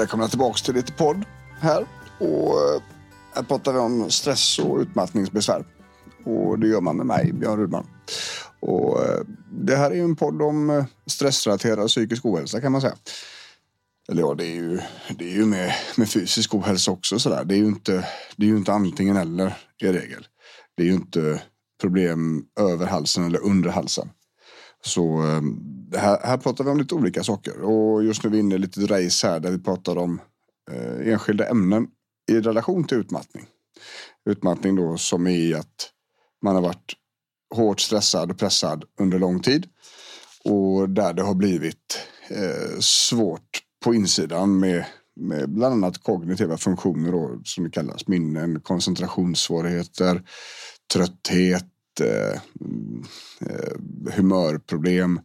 Välkomna tillbaka till lite podd här. Och eh, här pratar vi om stress och utmattningsbesvär. Och det gör man med mig, Björn Rudman. Och eh, det här är ju en podd om eh, stressrelaterad psykisk ohälsa kan man säga. Eller ja, det är ju, det är ju med, med fysisk ohälsa också sådär. Det är ju inte, det är ju inte antingen eller i regel. Det är ju inte problem över halsen eller under halsen. Så eh, här, här pratar vi om lite olika saker. Och just nu är vi inne i lite race här där vi pratar om eh, enskilda ämnen i relation till utmattning. Utmattning då som är att man har varit hårt stressad och pressad under lång tid. Och där det har blivit eh, svårt på insidan med, med bland annat kognitiva funktioner då, som det kallas. Minnen, koncentrationssvårigheter, trötthet, eh, eh, humörproblem,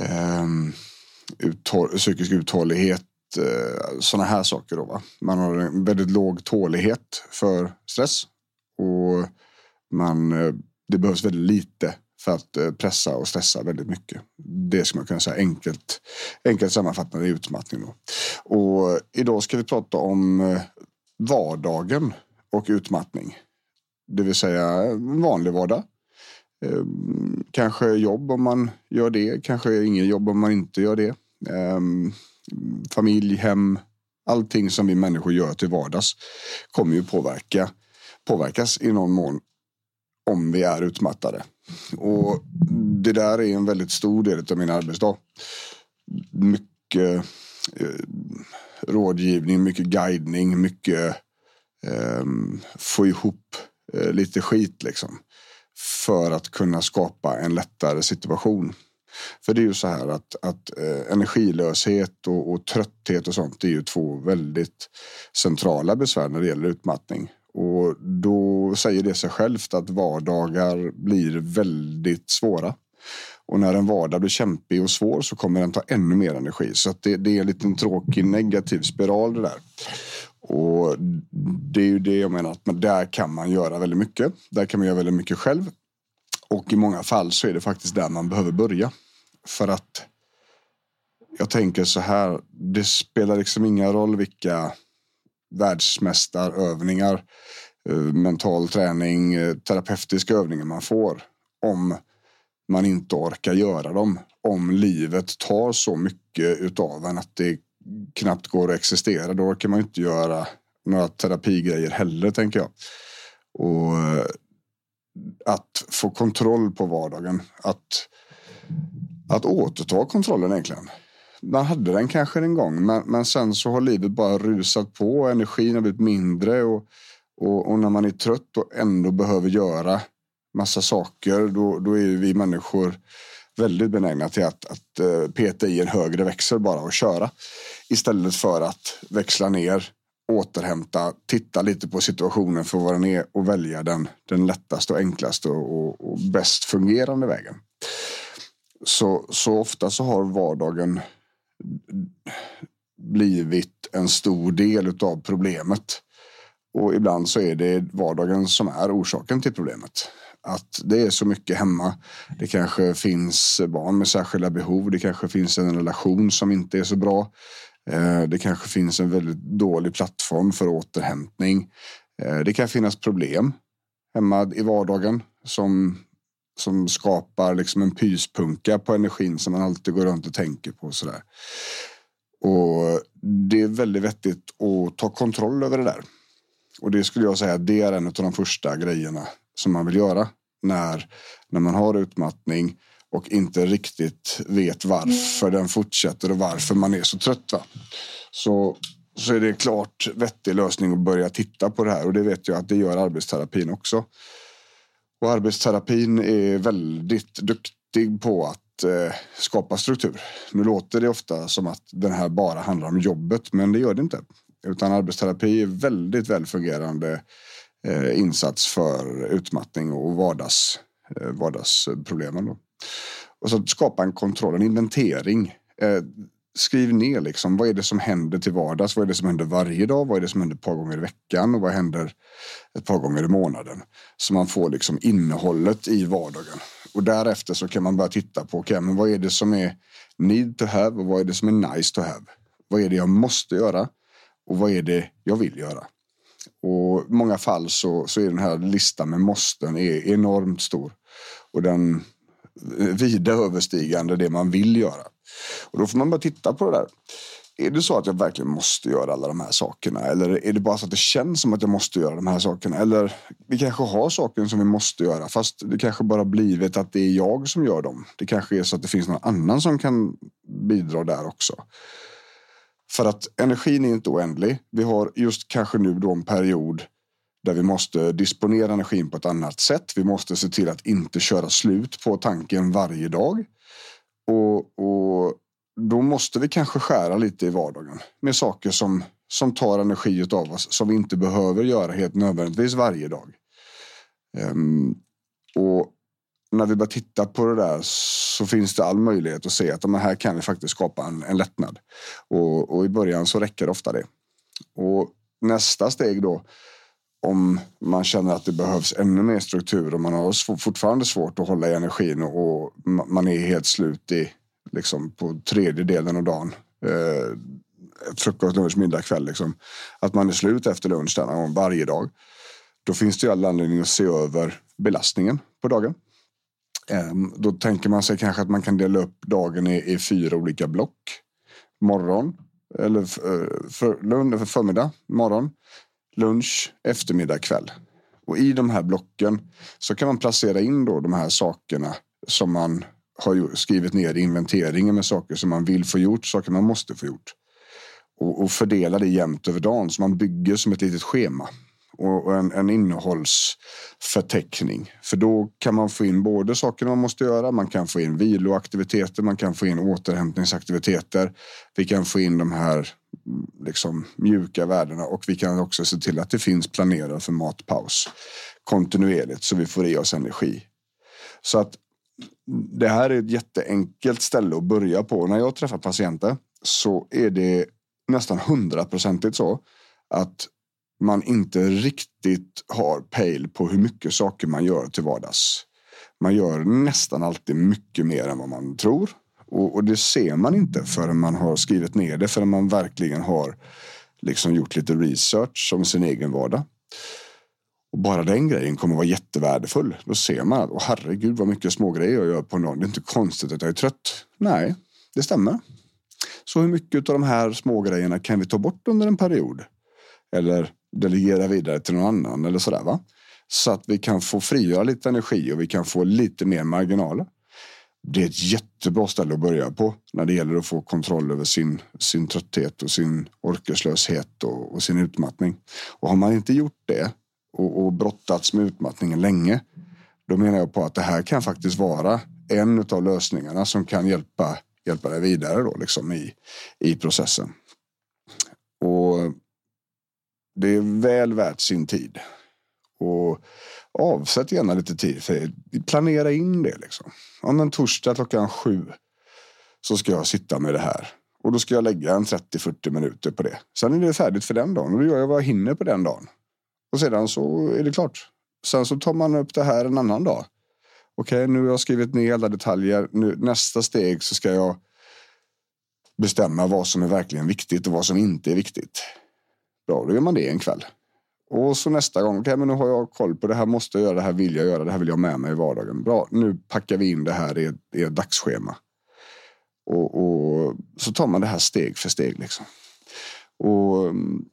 eh, uthåll, psykisk uthållighet, eh, sådana här saker. Då, va? Man har en väldigt låg tålighet för stress och man, eh, det behövs väldigt lite för att eh, pressa och stressa väldigt mycket. Det ska man kunna säga enkelt, enkelt sammanfattande i utmattning. Då. Och idag ska vi prata om eh, vardagen och utmattning. Det vill säga vanlig vardag. Ehm, kanske jobb om man gör det, kanske ingen jobb om man inte gör det. Ehm, familj, hem, allting som vi människor gör till vardags kommer ju påverka, påverkas i någon mån om vi är utmattade. Och det där är en väldigt stor del av min arbetsdag. Mycket eh, rådgivning, mycket guidning, mycket eh, få ihop eh, lite skit liksom. För att kunna skapa en lättare situation. För det är ju så här att, att eh, energilöshet och, och trötthet och sånt är ju två väldigt centrala besvär när det gäller utmattning. Och då säger det sig självt att vardagar blir väldigt svåra. Och när en vardag blir kämpig och svår så kommer den ta ännu mer energi. Så att det, det är en liten tråkig negativ spiral det där. Och det är ju det jag menar att där kan man göra väldigt mycket. Där kan man göra väldigt mycket själv. Och i många fall så är det faktiskt där man behöver börja. För att jag tänker så här. Det spelar liksom ingen roll vilka världsmästarövningar, eh, mental träning, eh, terapeutiska övningar man får. Om man inte orkar göra dem. Om livet tar så mycket utav en att det knappt går att existera. Då orkar man inte göra några terapigrejer heller tänker jag. Och eh, att få kontroll på vardagen. Att, att återta kontrollen egentligen man hade den kanske en gång, men, men sen så har livet bara rusat på. Och energin har blivit mindre och, och, och, när man är trött och ändå behöver göra massa saker, då, då är vi människor väldigt benägna till att, att eh, peta i en högre växel bara och köra. Istället för att växla ner, återhämta, titta lite på situationen för vad den är och välja den, den lättaste och enklaste och, och, och bäst fungerande vägen. Så, så ofta så har vardagen blivit en stor del av problemet. Och ibland så är det vardagen som är orsaken till problemet. Att det är så mycket hemma. Det kanske finns barn med särskilda behov. Det kanske finns en relation som inte är så bra. Eh, det kanske finns en väldigt dålig plattform för återhämtning. Eh, det kan finnas problem hemma i vardagen som som skapar liksom en pyspunka på energin som man alltid går runt och tänker på. Och Sådär. Och det är väldigt vettigt att ta kontroll över det där. Och det skulle jag säga, det är en av de första grejerna som man vill göra när, när man har utmattning och inte riktigt vet varför den fortsätter och varför man är så trött. Va? Så så är det klart vettig lösning att börja titta på det här och det vet jag att det gör arbetsterapin också. Och arbetsterapin är väldigt duktig på att eh, skapa struktur. Nu låter det ofta som att den här bara handlar om jobbet, men det gör det inte. Utan arbetsterapi är väldigt välfungerande eh, insats för utmattning och vardags, eh, vardagsproblemen. Då. Och så skapa en kontroll, en inventering. Eh, skriv ner liksom, vad är det som händer till vardags? Vad är det som händer varje dag? Vad är det som händer ett par gånger i veckan? Och vad händer ett par gånger i månaden? Så man får liksom innehållet i vardagen. Och därefter så kan man börja titta på okay, men vad är det som är need to have och vad är det som är nice to have? Vad är det jag måste göra? Och vad är det jag vill göra? Och i många fall så, så är den här listan med måsten är enormt stor. Och den vida överstigande det man vill göra. Och då får man bara titta på det där. Är det så att jag verkligen måste göra alla de här sakerna? Eller är det bara så att det känns som att jag måste göra de här sakerna? Eller vi kanske har saker som vi måste göra fast det kanske bara blivit att det är jag som gör dem. Det kanske är så att det finns någon annan som kan bidra där också. För att energin är inte oändlig. Vi har just kanske nu då en period där vi måste disponera energin på ett annat sätt. Vi måste se till att inte köra slut på tanken varje dag. Och, och då måste vi kanske skära lite i vardagen med saker som, som tar energi av oss som vi inte behöver göra helt nödvändigtvis varje dag. Um, och när vi börjar titta på det där så finns det all möjlighet att se att de här kan vi faktiskt skapa en, en lättnad. Och, och, i början så räcker ofta det. Och nästa steg då om man känner att det behövs ännu mer struktur och man har fortfarande svårt att hålla i energin och man är helt slut i liksom på tredje delen av dagen. Eh, frukost, lunch, middag, kväll. Liksom. Att man är slut efter lunch denna gång varje dag. Då finns det ju all anledning att se över belastningen på dagen. Eh, då tänker man sig kanske att man kan dela upp dagen i, i fyra olika block. Morgon, eller eh, för, för, för förmiddag, morgon, lunch, eftermiddag, kväll. Och i de här blocken så kan man placera in då de här sakerna som man har skrivit ner i inventeringen med saker som man vill få gjort, saker man måste få gjort. Och, och fördela det jämnt över dagen så man bygger som ett litet schema och en, en innehållsförteckning. För då kan man få in både saker man måste göra, man kan få in viloaktiviteter, man kan få in återhämtningsaktiviteter. Vi kan få in de här liksom, mjuka värdena och vi kan också se till att det finns planerat för matpaus kontinuerligt så vi får i oss energi. Så att det här är ett jätteenkelt ställe att börja på. När jag träffar patienter så är det nästan hundraprocentigt så att man inte riktigt har pejl på hur mycket saker man gör till vardags. Man gör nästan alltid mycket mer än vad man tror. Och, och det ser man inte förrän man har skrivit ner det, förrän man verkligen har liksom gjort lite research om sin egen vardag. Och bara den grejen kommer vara jättevärdefull. Då ser man att, oh, herregud vad mycket små grejer jag gör på en dag. Det är inte konstigt att jag är trött. Nej, det stämmer. Så hur mycket av de här små grejerna kan vi ta bort under en period? Eller delegera vidare till någon annan eller sådär va? Så att vi kan få frigöra lite energi och vi kan få lite mer marginaler. Det är ett jättebra ställe att börja på när det gäller att få kontroll över sin, sin trötthet och sin orkeslöshet och, och sin utmattning. Och har man inte gjort det och, och brottats med utmattningen länge, då menar jag på att det här kan faktiskt vara en av lösningarna som kan hjälpa, hjälpa dig vidare då, liksom i, i processen. Och det är väl värt sin tid. Och avsätt gärna lite tid för det. Planera in det. Liksom. Om en torsdag klockan sju så ska jag sitta med det här. Och då ska jag lägga en 30-40 minuter på det. Sen är det färdigt för den dagen och då gör jag vad jag hinner på den dagen. Och sedan så är det klart. Sen så tar man upp det här en annan dag. Okej, okay, nu har jag skrivit ner alla detaljer. Nu, nästa steg så ska jag bestämma vad som är verkligen viktigt och vad som inte är viktigt. Bra, då gör man det en kväll. Och så nästa gång, okay, men nu har jag koll på det här måste jag göra, det här vill jag göra, det här vill jag med mig i vardagen. Bra, nu packar vi in det här i ett, i ett dagsschema. Och, och, så tar man det här steg för steg. Liksom. Och mm,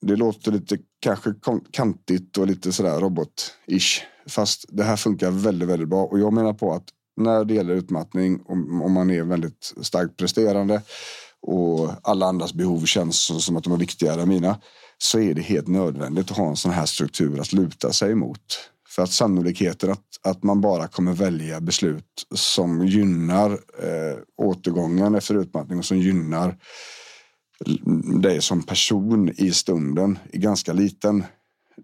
det låter lite kanske kantigt och lite sådär robot-ish. Fast det här funkar väldigt, väldigt bra. Och jag menar på att när det gäller utmattning, om, om man är väldigt starkt presterande och alla andras behov känns som att de är viktigare än mina så är det helt nödvändigt att ha en sån här struktur att luta sig mot. För att sannolikheten att, att man bara kommer välja beslut som gynnar eh, återgången efter utmattning och som gynnar dig som person i stunden är ganska liten.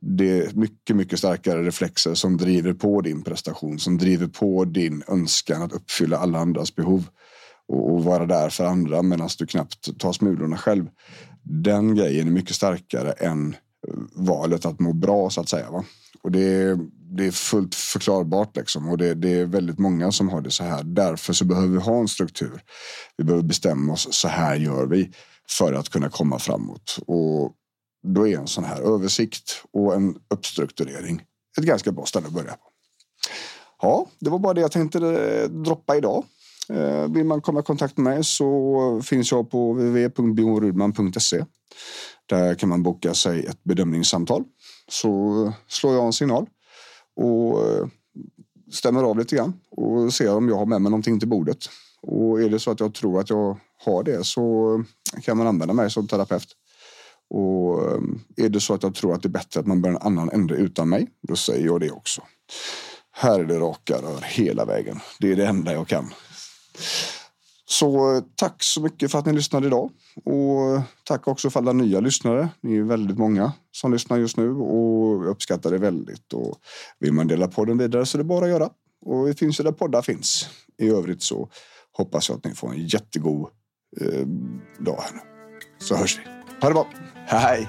Det är mycket, mycket starkare reflexer som driver på din prestation, som driver på din önskan att uppfylla alla andras behov och, och vara där för andra medan du knappt tar smulorna själv. Den grejen är mycket starkare än eh, valet att må bra så att säga. Va? Och det, det är fullt förklarbart liksom. Och det, det, är väldigt många som har det så här. Därför så behöver vi ha en struktur. Vi behöver bestämma oss. Så här gör vi för att kunna komma framåt. Och då är en sån här översikt och en uppstrukturering ett ganska bra ställe att börja på. Ja, det var bara det jag tänkte eh, droppa idag. Eh, vill man komma i kontakt med mig så finns jag på www.bjornrudman.se. Där kan man boka sig ett bedömningssamtal. Så slår jag en signal och eh, stämmer av lite grann och ser om jag har med mig någonting till bordet. Och är det så att jag tror att jag har det så kan man använda mig som terapeut. Och eh, är det så att jag tror att det är bättre att man börjar en annan ände utan mig, då säger jag det också. Här är det raka rör hela vägen. Det är det enda jag kan. Så eh, tack så mycket för att ni lyssnade idag. Och eh, tack också för alla nya lyssnare. Ni är väldigt många som lyssnar just nu och jag uppskattar det väldigt. Och vill man dela podden vidare så är det bara att göra. Och vi finns ju där poddar finns. I övrigt så hoppas jag att ni får en jättegod eh, dag här nu. Så hörs vi. Ha det bra. Hej!